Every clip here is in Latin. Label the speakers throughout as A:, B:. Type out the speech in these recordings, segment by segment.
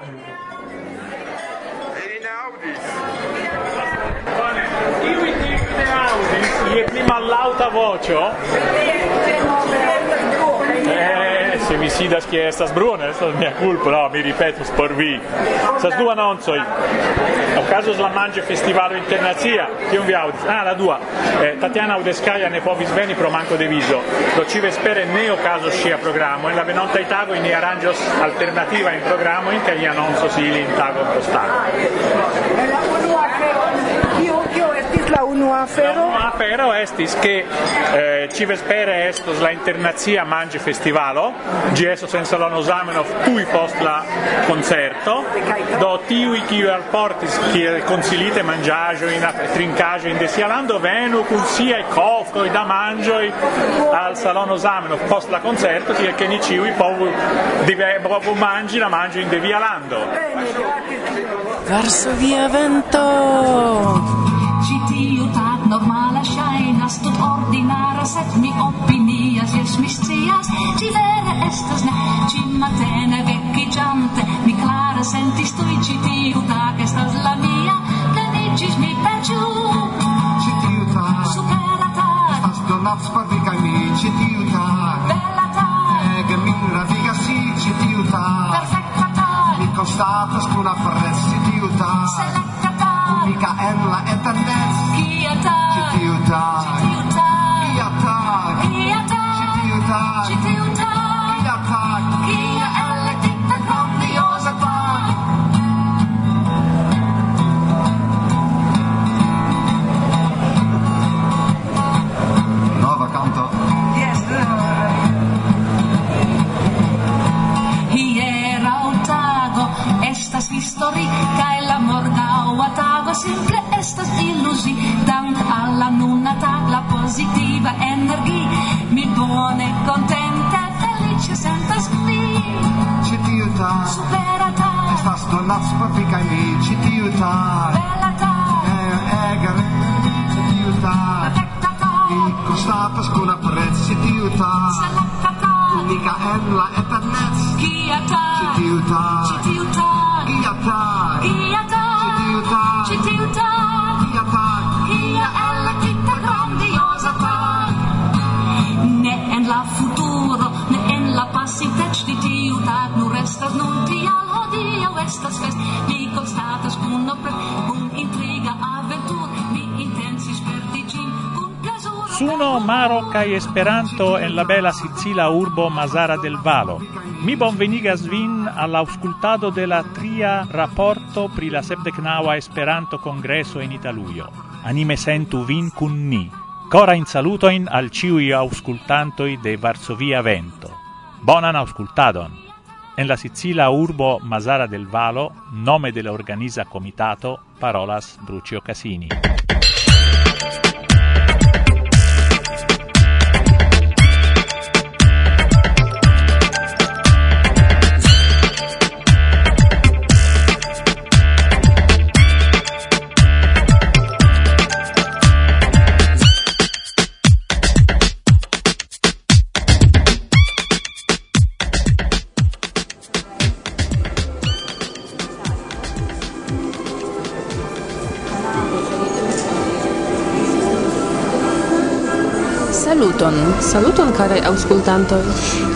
A: E ne audis.
B: mi dico ne audis, je pli voce. vocio, femicidas que é essas brunas, essa é minha culpa, no, mi ripeto, sporvi. Essas non so, sou eu. No caso la Mange Festival Internazia, che un viaudis. Ah, la tua, Eh, Tatiana Udescaia ne povis veni pro manco de viso. ci cive spere neo caso scia programma, e la venonta itago in arrangios alternativa in programma in che non so si in tago postale
C: la unua afero? La afero
B: estis che eh, ci vespere estos la internazia mangi festivalo, gi estos en salono Zamenhof tui post la concerto, do tiui qui alportis qui consilite mangiaggio in trincaggio in desialando venu cum sia i cofco i da mangioi al salono Zamenhof post la concerto che che ni ciui povu proprio mangi la mangio in devialando.
D: Verso via vento.
E: ordinara, set mi opinias, jes mi scias, ci vere estas ne, ci matene vecchigiante, mi clara sentis tui ci tiu tag estas la mia, plenicis mi peciu.
F: Ci tiu tag,
E: supera tag,
F: estas donats por vi cae mi, ci tiu tag,
E: bella tag,
F: ege min radigas si, ci tiu tag,
E: perfecta tag,
F: mi constatas cuna forres, ci tiu tag,
E: selecta tag,
F: unica en la
E: eternes,
F: cia
E: tag,
F: ci tiu tag,
B: suno, maro kaj Esperanto en la bela sicila urbo Mazara del Valo. Mi bonvenigas vin al auscultado de la tria rapporto pri la sepdecnaua Esperanto congresso in Italujo. Anime sentu vin kun ni. Cora in saluto in al ciui auscultantoi de Varsovia Vento. Bonan auscultadon. En la Sicila urbo Masara del Valo, nome de la organiza comitato, parolas Brucio Casini.
D: Saluton, saluton care auscultantoj.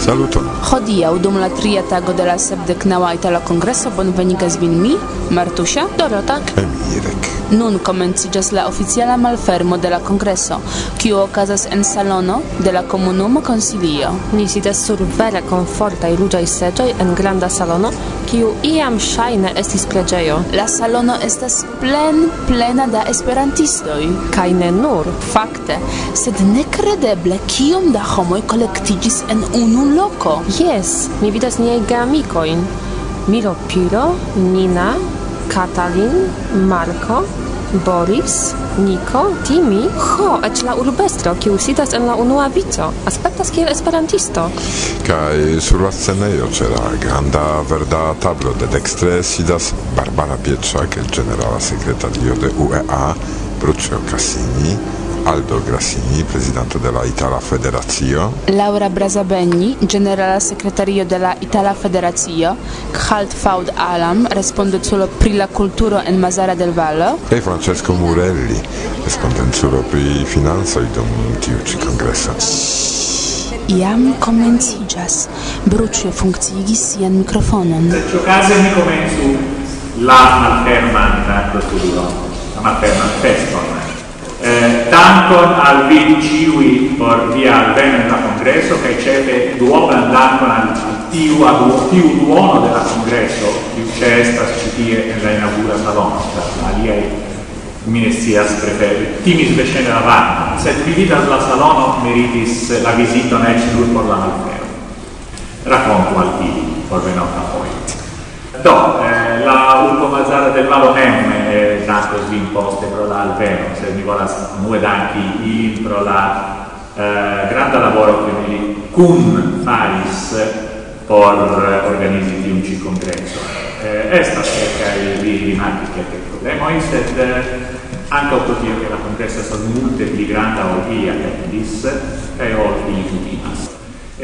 G: Saluton.
D: Hodiaŭ dum la tria tago de la sepdeknaŭa itala kongreso bonvenigas vin mi, Martusia, Dorota
G: kaj Mirek.
D: Nun komenciĝas la oficiala malfermo de la kongreso, kiu okazas en salono de la komunumo konsilio.
H: Ni sidas sur vere komfortaj ruĝaj seĝoj en granda salono, kiu iam ŝajne estis preĝejo.
D: La salono estas plen plena da esperantistoj
H: kaj ne nur,
D: fakte, sed nekredeble kiom da homoj kolektiĝis en unu loko.
H: Jes, mi vidas niaj geamikojn. Miro Piro, Nina, Katalin, Marko, Boris, Niko, Timi, ho, eĉ la urbestro, kiu sidas en la unua vico, aspektas kiel esperantisto.
G: Kaj sur la scenejo ĉe la granda verda tablo de dekstre sidas Barbara Pietrzak, generala sekretario de UEA, Brucio Cassini, Aldo Grassini, presidente della Itala Federazio,
D: Laura Brazabegni, generala secretario della Itala Federazio, Khalt Faud Alam, respondenzulo pri la culturo en Mazara del Vallo,
G: e Francesco Murelli, respondenzulo pri finanzoj dum tiu ĉi kongreso.
D: Iam komenciĝas. Bruĉjo funkciigis sian mikrofonon.
B: Ciò case mi comenzu la malferman proceduro, la malferman feston. Eh, dankon al vi ciui por via alveno in la congresso, che cefe duopan dankon al, al tiu, al tiu duono della la congresso, tiu ce estas citie en la inaugura salono, aliei minestias preferi. Timis vecene la vanna, sed vivitas la salono meritis la visito nec nur por la alveno. Racconto al ili, por venota poi. no, eh, la ultima basata del malo M eh, è nato imposte però la alveno, se mi volas due anche in pro la eh, grande lavoro che mi cum faris por eh, organizzi un congresso. Eh, esta cerca di rimanere che è il problema, sed anche ho che la congressa stata molto più grande o via che dis e ho finito di massa.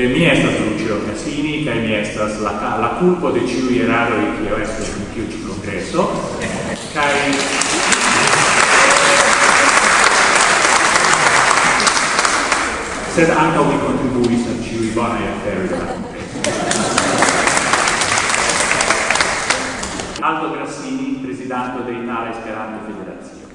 B: E miestras Lucio Cassini, kaj miestras la, la culpo de ciui eraroi kio estas en tiu ĉi congresso, Kaj sed ankaŭ mi kontribuis al ĉiuj bonaj aferoj della la Aldo Grassini, presidente dell'Italia Esperanto Federazione.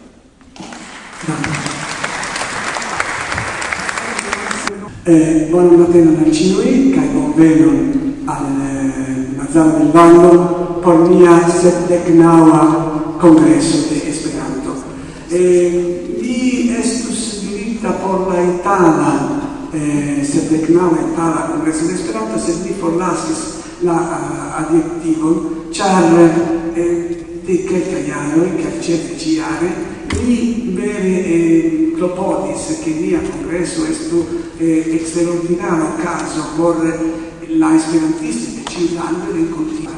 I: Eh, buono mattino a ciui, cae bonvenon al eh, Mazano del Vallo por mia sepdecnaua congresso de Esperanto. Eh, li estus dirita por la itala, eh, sepdecnaua itala congresso de Esperanto, sed li forlasis la eh, adjektivon, char eh, de kelkaj jaroj, che ĉi jare, mi vere eh, clopodis che mia congresso estu eh, extraordinario caso por la esperantisti de Cinlando del continua.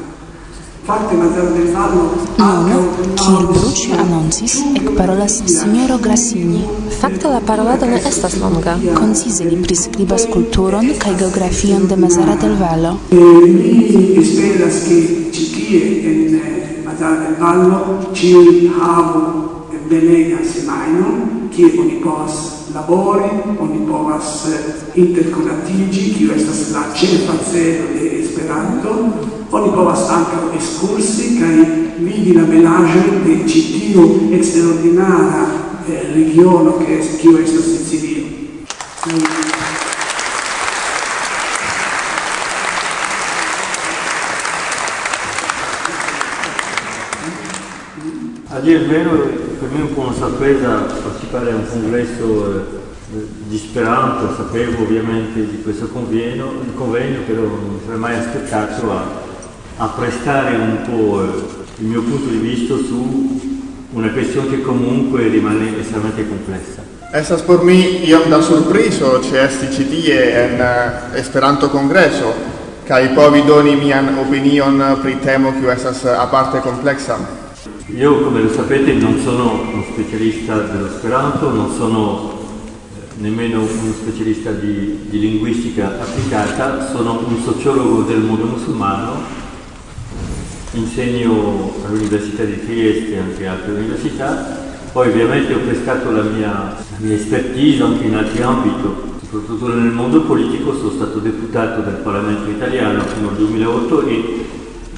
I: Fakte Mazzaro del Vallo
D: Nun, Cinbruc annoncis, ec parolas signoro Grassini.
H: Fakte la parolado ne estas longa.
D: Koncize li priskribas kulturon kaj geografion de Mazara del Vallo.
I: Eh, mi esperas che ci tie en eh, Mazzara del Vallo ci havu belega semajno, kie oni povas labori, oni povas eh, interkonatiĝi, kiu estas la ĉefa celo de Esperanto, oni povas ankaŭ escursi, kaj vidi la belaĵojn de ĉi tiu eksterordinara eh, regiono kiu estas Sicilio.
J: Allí es vero sorpresa partecipare a un congresso eh, di Speranto, sapevo ovviamente di questo convegno, convegno però non sarei mai aspettato a, a prestare un po' eh, il mio punto di vista su una questione che comunque rimane estremamente complessa.
K: Estas por mi iom da surprizo ci esti ci tie en eh, Esperanto congresso, kai povi doni mian opinion pri temo kiu estas aparte complexa.
J: Io, come lo sapete, non sono uno specialista dell'esperanto, non sono eh, nemmeno uno specialista di, di linguistica applicata, sono un sociologo del mondo musulmano, insegno all'Università di Trieste e anche altre università, poi ovviamente ho pescato la mia, la mia expertise anche in altri ambiti, soprattutto nel mondo politico, sono stato deputato del Parlamento italiano fino al 2008 e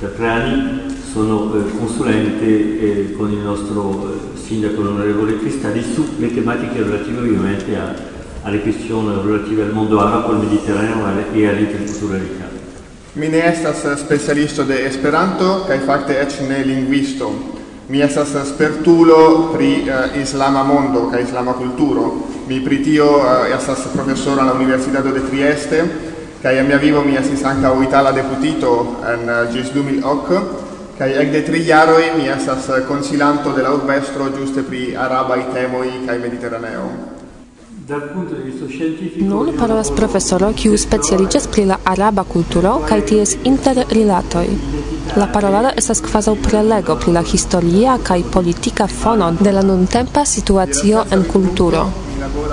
J: da tre anni sono eh, consulente eh, con il nostro eh, sindaco l'onorevole Cristalli sulle tematiche relative ovviamente a, alle questioni relative al mondo arabo, al Mediterraneo e all'interculturalità.
K: Mi ne estas specialisto de Esperanto kaj fakte eĉ ne lingvisto. Mi estas spertulo pri uh, islama mondo kaj islama kulturo. Mi pri tio uh, estas profesoro alla Universitato de Trieste kaj en mia vivo mi estis ankaŭ itala deputito en uh, ĝis 2008 Kai ek de tri jaroj mi estas consilanto de la urbestro giuste pri
J: arabai temoi kai mediterraneo.
H: Nun parolas profesoro, kiu specialiĝas pri la araba kulturo kaj ties interrilatoj. La parolado estas kvazaŭ prelego pri la historia kaj politika fono de la nuntempa situacio en kulturo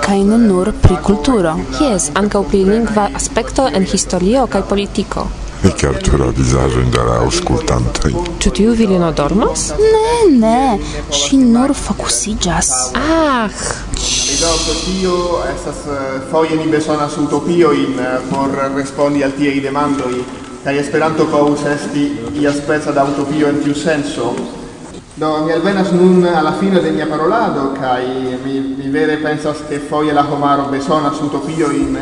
D: kaj ne nur pri kulturo.
H: Jes, ankaŭ pri lingva aspekto en historio kaj politiko
G: ricartura vizaĝo de la aŭskultantoj.
H: Ĉu tiu virino dormas?
D: Ne, ne, ŝi nur fokusiĝas.
K: Ah! Rilato tio estas uh, foje ni bezonas utopiojn por uh, respondi al tiaj demandoj kaj Esperanto povus esti iaspeca da utopio en tiu senso. Do mi alvenas nun alla fine de mia parolado kaj mi, mi vere pensas che foje la homaro bezonas utopio in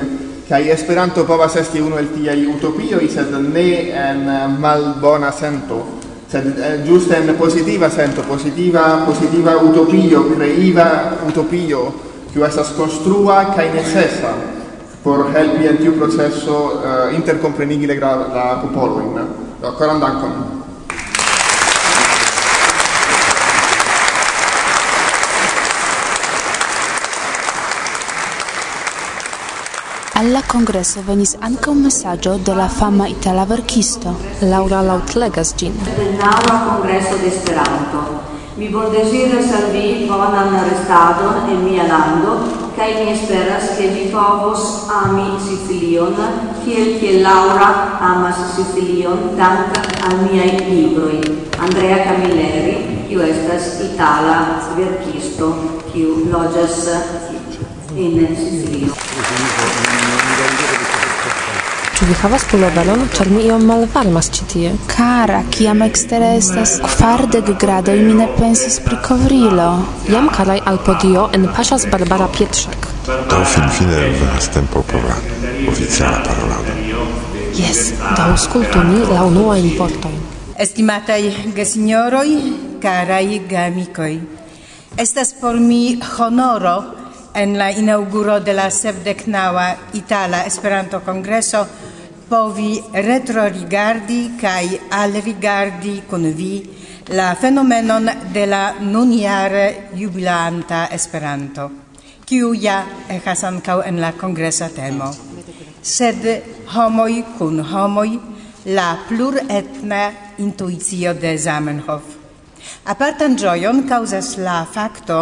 K: kai Esperanto povas esti unu el tiaj utopioj, sed ne en malbona sento, sed eh, giuste en positiva sento, positiva, positiva utopio, creiva utopio, kiu estas konstrua kaj necesa por helpi en tiu processo uh, eh, intercomprenigi la, la popoloin. Do, koran dankon.
D: Alla congresso venis anche un messaggio della fama itala verkisto.
H: Laura lautlegas
L: gin. Benaŭa congresso de Esperanto. Mi bondeziras al vi bonan restadon en mia lando, kaj mi esperas ke vi povos ami Sicilion, kiel kiel Laura amas Sicilion, dank al miaj libroj. Andrea Camilleri, kiu estas itala verkisto, kiu loĝas in Sicilio.
H: Ĉu vi havas plurbalon, ĉar mi iom malvarmas ĉi tie?
D: Kara, kiam ekstere estas kvardek gradoj, mi ne pensis pri kovrilo.
H: Jam karaj al podio enpaŝas Barbara Pietrzak.
G: Do finfine venas tempo por la oficiala parolado.
H: Jes, daŭskultu ni la unuajn vortojn.
M: Estimataj gesinjoroj, karaj geamikoj, estas por mi honoro en la inauguro de la sepdeknaŭa Itala Esperanto-Kongreso povi retrorigardi kaj alrigardi kun vi la fenomenon de la nunjare jubilanta Esperanto, kiu ja estas ankaŭ en la kongresa temo. Sed homoj kun homoj la pluretna intuicio de Zamenhof. Apartan ĝojon kaŭzas la fakto,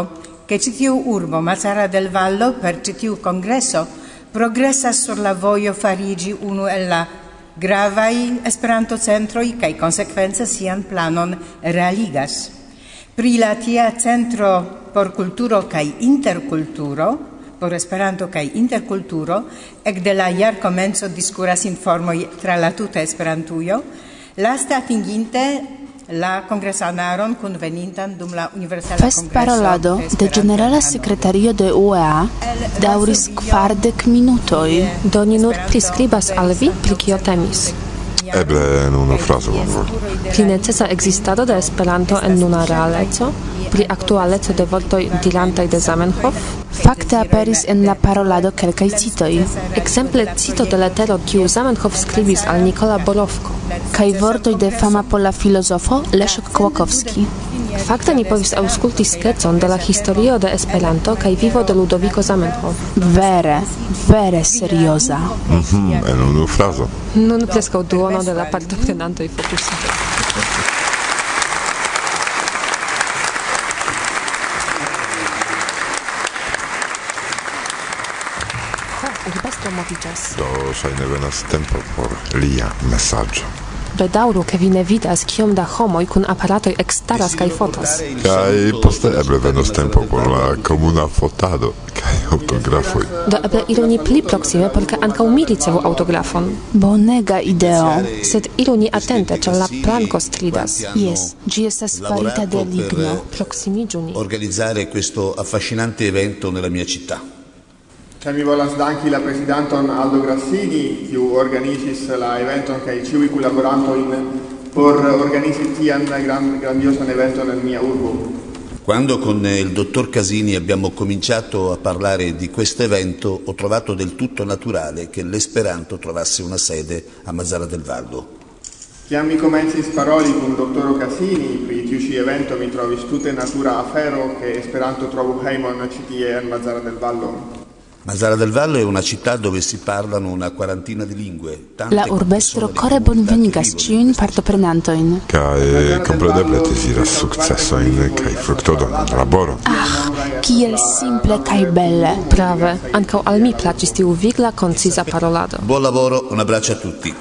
M: che citiu urbo Mazara del Vallo per citiu congresso progressas sur la vojo farigi unu el la gravai esperanto centroi kaj consequenza sian planon realigas. Pri la tia centro por kulturo kaj interkulturo por Esperanto kaj interkulturo ekde la jarkomenco diskuras informoi tra la tuta Esperantujo, lasta atinginte la congressanaron convenintan dum la universala
D: Fest parolado de generala sekretario de UEA dauris kvardek minutoj.
H: Do ni nur priskribas al vi pri kio temis.
G: Eble en unu frazo bonvolu.
H: Necesa ekzistado de Esperanto en nuna realeco? pri aktualeco de vortoj utilantaj de Zamenhof
D: fakte aperis en la parolado kelkaj citoj.
H: Ekzemple cito de letero kiu Zamenhof skribis al Nikola Borovko
D: kaj vortoj de fama pola filozofo Leszek Kłokowski.
H: Fakte ni povis aŭskulti skecon de la historio de Esperanto kaj vivo de Ludoviko Zamenhof.
D: Vere, vere serioza.
G: Mhm, mm en unu frazo.
H: Nun preskaŭ duono de la partoprenantoj fokusiĝas.
G: ŝajne venas tempo por lia mesaĝo.
H: Bedaŭru, ke vi ne vidas kiom da homoj kun aparatoj ekstaras kaj fotas.
G: Kaj poste eble venos tempo por la komuna fotado kaj autografoj.
H: Do eble ilu ni pli proksime, por ke ankaŭ mi ricevu autografon.
D: Bonega ideo.
H: Sed ilu ni atente, ĉar la planko stridas.
D: Jes, ĝi estas farita de ligno.
H: Eh, Proksimiĝu ni.
N: Organizzare questo affascinante evento nella mia città.
K: Kaj mi volas danki la presidanton Aldo Grassini, kiu organizis la eventon kaj ĉiuj kunlaborantojn por organizi tian gran, grandiosan eventon en mia urbo.
N: Quando con il dottor Casini abbiamo cominciato a parlare di questo evento, ho trovato del tutto naturale che l'Esperanto trovasse una sede a Mazzara del Vallo.
K: Kiam mi komencis paroli kun doktoro Cassini pri tiu ĉi evento, mi trovis tute natura afero, ke Esperanto trovu hejmon ĉi tie en Mazzara del Vallo.
N: Mazara del Vallo è una città dove si parlano una quarantina di lingue.
D: La urbestro core bonvenigas ciun partoprenantoin.
G: Kai compreneble desiras successoin kai fructodon laboro.
D: Ah, kiel simple kai belle.
H: Prave, ankaŭ al mi plaĉis tiu vigla konciza parolado.
N: Buon lavoro, un abbraccio a tutti.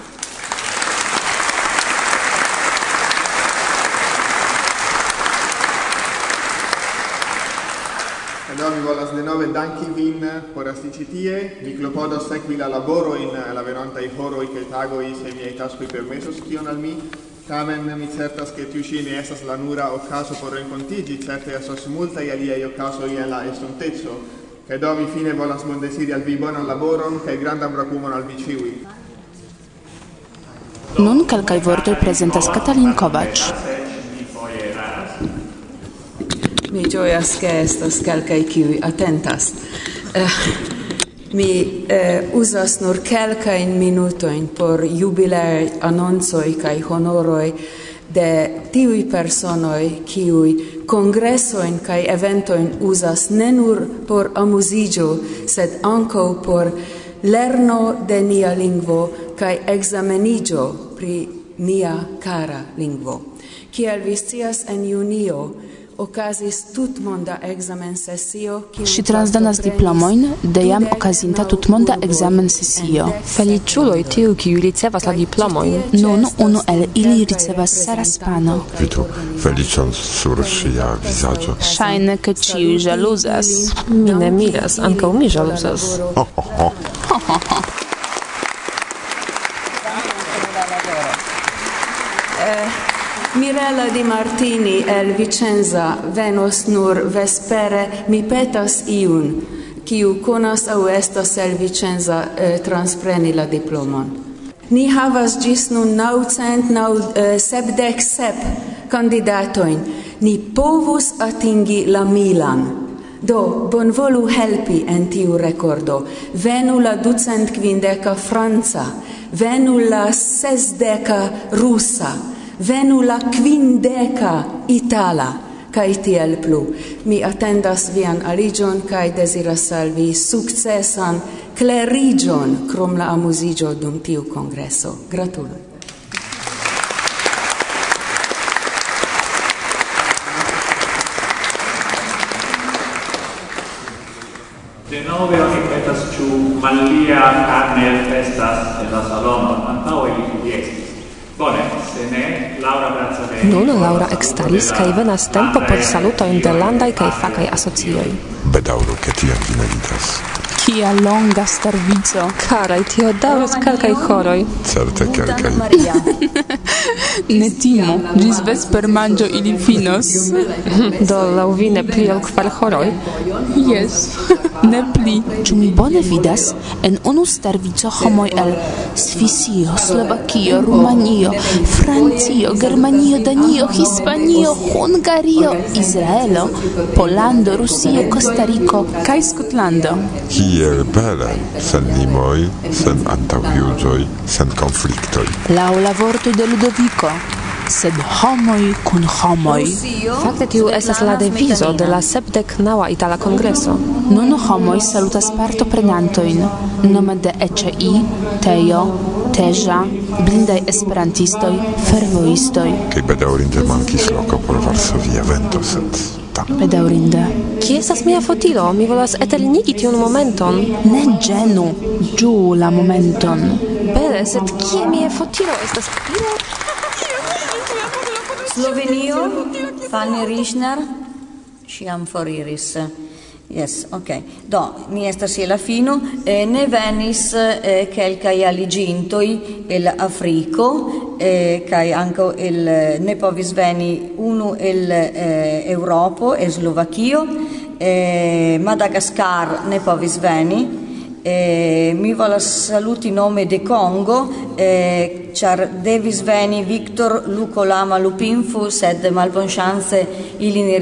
K: por astici tie, mi clopodo sekvi la laboro in la verontai horoi che i se miei i permesos kion al mi, Tamen mi certas che tiu ne esas la nura ocaso por rencontigi, certe esas multai o caso i la estontezzo, che do mi fine volas mondesiri al vi bonan laboron, che grandan bracumon al vi ciui.
D: Nun calcai vortoi presentas Katalin Kovac.
O: Mi gioias che estas calcai kiui atentas. Eh, mi eh, usas nur kelkajn minutojn por jubileaj anoncoj kaj honoroj de tiuj personoj kiuj kongresojn kaj eventojn uzas ne nur por amuziĝo sed ankaŭ por lerno de nia lingvo kaj ekzameniĝo pri nia kara lingvo. Kiel vi scias en junio
D: Ŝi transdonas diplomojn de jam okazinta tutmonda ekzamensesio.
H: Feliĉuloj tiu kiu ricevas la diplomojn.
D: Nun unu el ili ricevas saraspano
G: Vidu feliĉon sur ŝia vizaĝo.
D: Ŝajne ke ĉiuj ĵaluzas.
H: Mi ne miras, ankaŭ mi ĵaluzas.
O: Gabriella Di Martini el Vicenza venos nur vespere, mi petas iun, kiu konas au estas el Vicenza eh, transpreni la diplomon. Ni havas gis nun naucent, nau, eh, sepdec sep candidatoin. Ni povus atingi la milan. Do, bonvolu helpi en tiu recordo. Venu la ducent quindeca franca, venu la sesdeca rusa, venu la quindeca itala, cae tiel plu. Mi attendas vian aligion cae desiras salvi successan clerigion crom la amusigio dum tiu congresso. gratulo
B: De nove oni petas ciu malia carne festas en la salono, antaŭe ili fiestis. Bone,
H: Nun Laura ekstaris kaj venas tempo por salutojn de landaj kaj fakaj asocioj.
G: Bedaŭro, ke tiam vi ne vidas
D: kia longa starvizo.
H: Carai, tio daŭras calcai horoj.
G: Certe calcai.
D: ne timo, gis vesper mangio ili finos.
H: Do lauvine pli ol kvar horoj.
D: Yes. ne pli. Ĉu mi bone vidas? En unu starvizo homoi el Svisio, Slovakio, Rumanio, Francio, Germanio, Danio, Hispanio, Hungario, Izraelo, Polando, Rusio, Kostariko kaj Skotlando. Kie
G: kiel bele, sen limoj, sen antaŭjuĝoj, sen konfliktoj.
D: Laŭ la vortoj de Ludoviko, sed homoj kun homoj.
H: Fakte tiu estas la devizo de la sepdek naŭa itala kongreso.
D: Nun homoj salutas partoprenantojn nome de ECI, Tejo, Teja, blindaj esperantistoj, fervojistoj.
G: Kaj bedaŭrinde mankis loko por Varsovia ventoset
D: bedaurinde.
H: Kie estas mia fotilo? Mi volas eternigi tiun momenton.
D: Ne ĝenu, ĝuu la momenton.
H: Bele, sed kie mia fotilo estas?
L: Slovenio, Fanny Rischner, Siam foriris. Yes, ok. Do, mi estas je la fino. Eh, ne venis eh, kelkaj aligintoj el Afriko, eh, kaj ankaŭ el ne povis veni unu el eh, Eŭropo, e Slovakio, eh, Madagascar ne povis veni. Eh, mi volas saluti nome de Congo, eh, char devis veni Victor Lucolama Lupinfu, sed malbonchance ili ne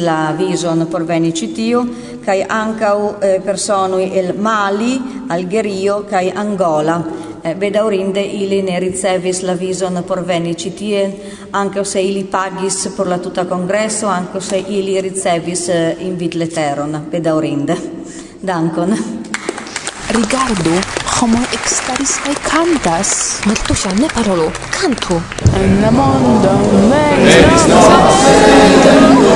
L: la vison por veni citio, kai ancau eh, personui el Mali, Algerio, kai Angola. Eh, bedaurinde ili ne ricevis la vison por veni citie, anche se ili pagis por la tuta congresso, anche se ili ricevis eh, invit letteron, bedaurinde. Dankon.
P: rigardu, homo ekstaris kaj kantas.
H: Martusia, ne parolu, kantu.
P: En la mondo venis
D: nova tempo.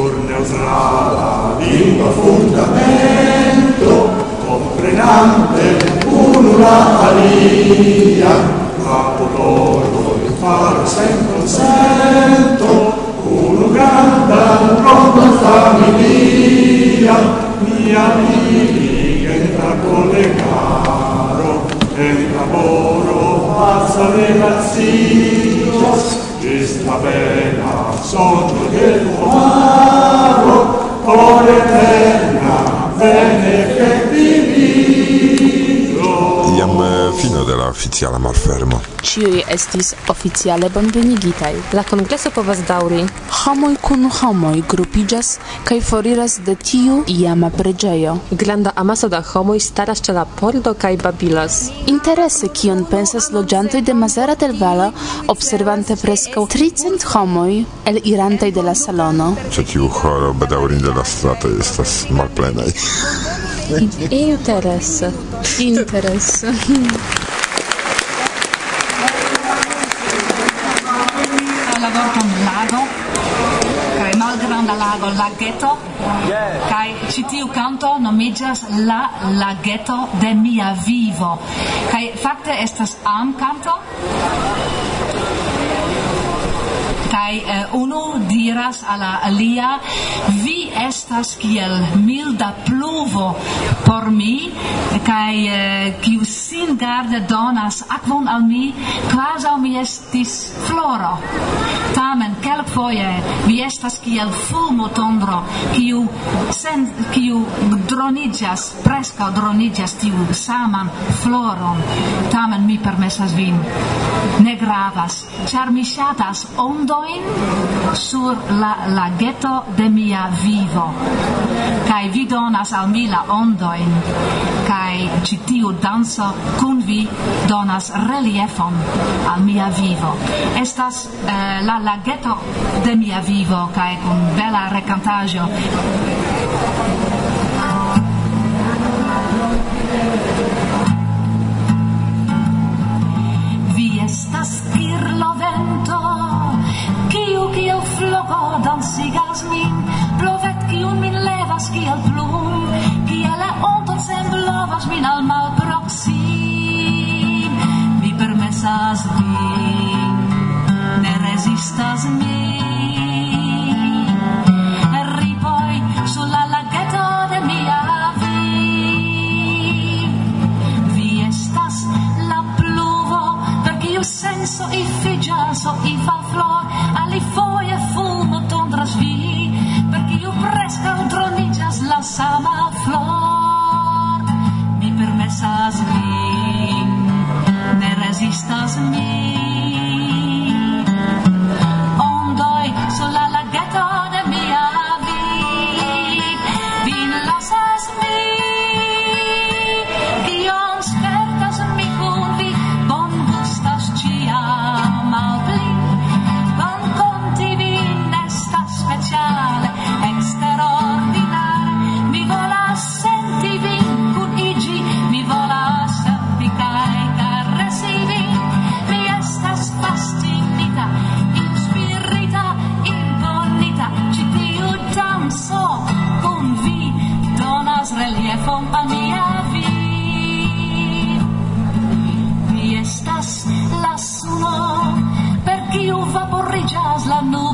P: pur neutrala lingua fundamento comprenante unula alia capo d'orgo e faro sen consento uno granda troppa familia mia amica entra con le caro e il lavoro passa le razzios So tabela, sotto del umano, por eterna benedizione.
G: oficiala malfermo.
P: Ciui estis oficiale bonvenigitai.
H: La kongreso povas dauri.
P: Homoj kun homoi grupigas kaj foriras de tiu iama pregeio.
H: Granda amaso da homoj staras ce la pordo kaj babilas.
P: Interese kion pensas loĝantoj de Mazara del Valo, observante preskaŭ tricent homoj el irantaj de la salono.
G: Ĉe tiu horo bedaŭrinde la strato estas malplenaj.
H: Interesse.
P: Interesse.
F: la lago lageto kai ci tiu canto nomiĝas la lageto de mia vivo. Kai fakte estas am canto kai eh, unu diras alla alia vi estas kiel milda pluvo por mi. Kai eh, kiu sin garde donas akvon al mi kvazaŭ mi estis floro tamen kelkfoje vi estas kiel fulmo tondro kiu sen kiu dronigas preska dronigas tiu saman floron. Tamen mi permesas vin. Ne gravas. Char mi shatas ondoin sur la lageto de mia vivo. Kai vi donas al mi la ondoin. Kai ci tiu danso kun vi donas reliefon al mia vivo. Estas eh, la lageto tageto de mia vivo kaj kun bela rekantaĵo Vi estas kirlovento kiu kiel flogo dansigas min blovet kiu min levas kiel plum kiel onto semblovas min al proxim mi permesas vin. Estas mi. Ripoi sulla laghetto de mia vi. Vi estas la pluvo perché io senso i figiaso i fa compania vi. Vi estas la sumo per kiu vaporiĝas la nudo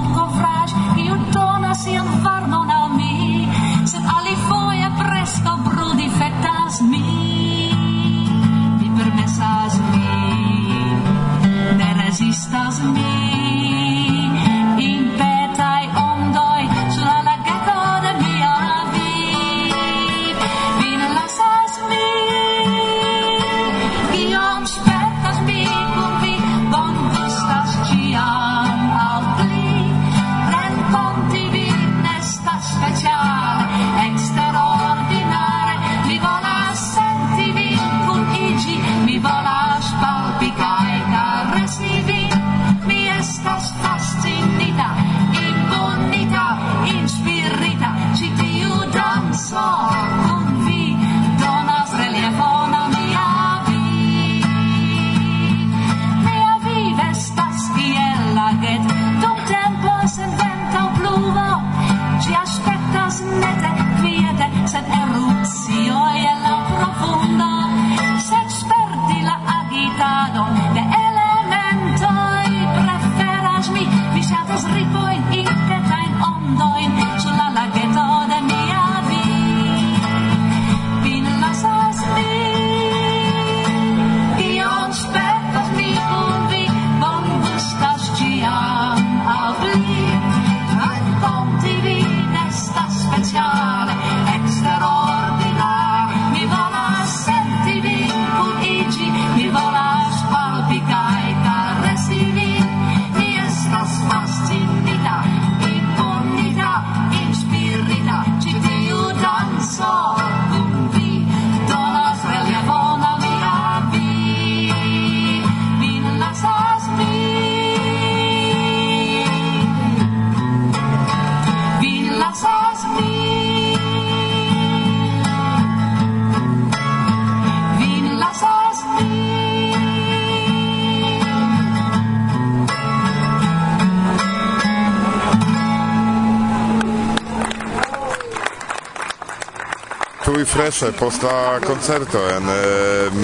G: Budapeste post la concerto en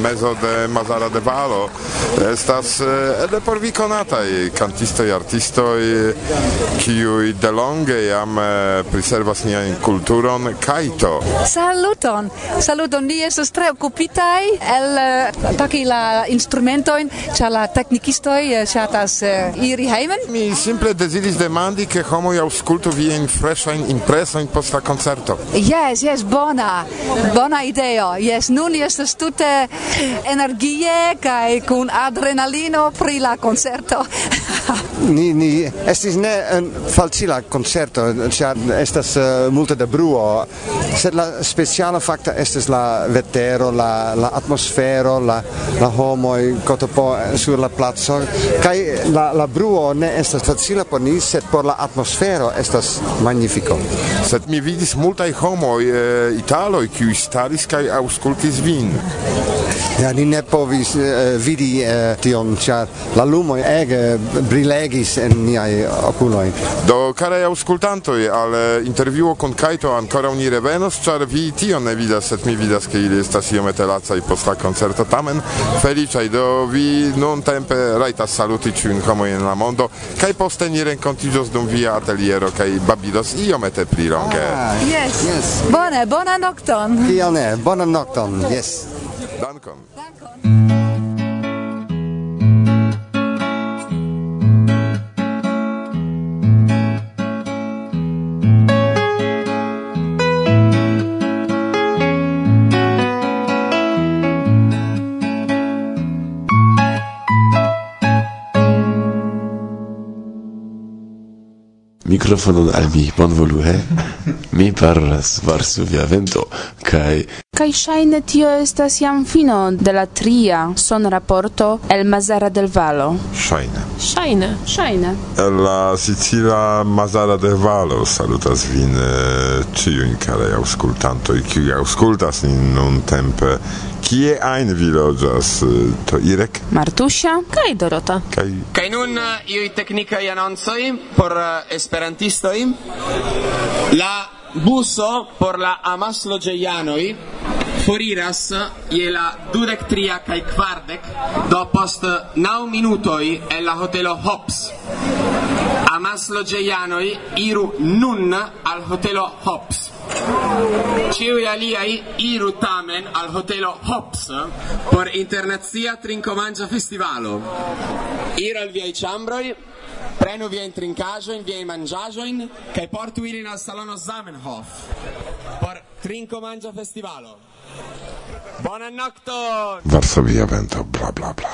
G: mezo de Mazara de Valo estas ele por vi conataj cantistoj artistoj kiuj delonge jam priservas nian kulturon kaito.
Q: Saluton. Saluton ni estas tre okupitaj el paki la instrumentojn cha la teknikistoj chatas iri heimen
G: mi simple deziris demandi ke homoj aŭskultu fresha freŝajn impresojn post la koncerto.
Q: Yes yes bona. Bona ideo. Yes nun estas tute energie kaj kun adrenalino pri la concerto.
E: ni ni estis ne eh, en falcila concerto, cia estas uh, multe de bruo, sed la speciala facta estas la vetero, la la atmosfero, la la homo kotopo eh, sur la placo kaj la la bruo ne estas facila por ni, sed por la atmosfero estas magnifico.
G: Sed mi vidis multaj homoj eh, italoj kiuj staris kaj aŭskultis vin.
E: Ja, ni ne povis eh, vidi eh, tion, char la lumoi ege brilegis en niai oculoi.
G: Do, care auscultantoi, al eh, interviuo con Kaito ancora ni revenos, char vi tion ne vidas, sed mi vidas, che ili estas iomete lacai post la concerto tamen, felicai, do vi non tempe raitas saluti ciun homoi en la mondo, kai poste ni rencontigios dum via ateliero, kai babidos iomete pli longe.
Q: Ah, yes. yes. Bone, bona nocton.
E: Io ne, bona nocton, yes.
G: Dankon. Dankon.
R: mikrofonon al mi, bonvolu, he? mi parlas Varsovia vento kai...
D: Kai shaine tio estas jam fino de la tria son raporto el Mazara del Valo.
G: Shaine.
H: Shaine.
D: Ŝajne.
G: La Sicila Mazara del Valo salutas vin eh, ĉiujn karaj aŭskultantoj, kiuj aŭskultas nin tempe Kie ein vi loĝas? Eh, to Irek?
D: Martusia kaj Dorota.
G: Kaj
S: kaj nun eh, iuj teknikaj anoncoj por esperantistoj. La buso por la amasloĝejanoj foriras je la dudek tria kaj kvardek, do post naŭ minutoj en la hotelo Hops. Amasloĝejanoj iru nun al hotelo Hops. Ciui aliai iru tamen al hotelo Hops por internazia trincomangia festivalo. Iru al viai chambroi, Prenu vi entri in casa in vi mangiajo in che portu ili na salono Zamenhof. Por Trinco Mangia Festivalo. Buona nocto!
G: Varsovia Vento, bla bla bla.